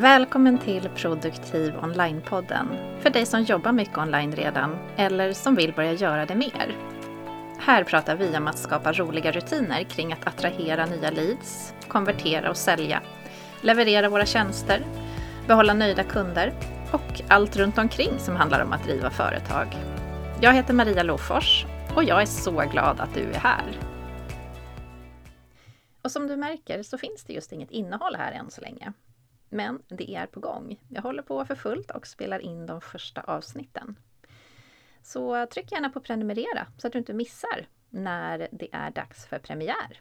Välkommen till Produktiv Online-podden för dig som jobbar mycket online redan eller som vill börja göra det mer. Här pratar vi om att skapa roliga rutiner kring att attrahera nya leads, konvertera och sälja, leverera våra tjänster, behålla nöjda kunder och allt runt omkring som handlar om att driva företag. Jag heter Maria Lofors och jag är så glad att du är här. Och som du märker så finns det just inget innehåll här än så länge. Men det är på gång. Jag håller på för fullt och spelar in de första avsnitten. Så tryck gärna på prenumerera så att du inte missar när det är dags för premiär.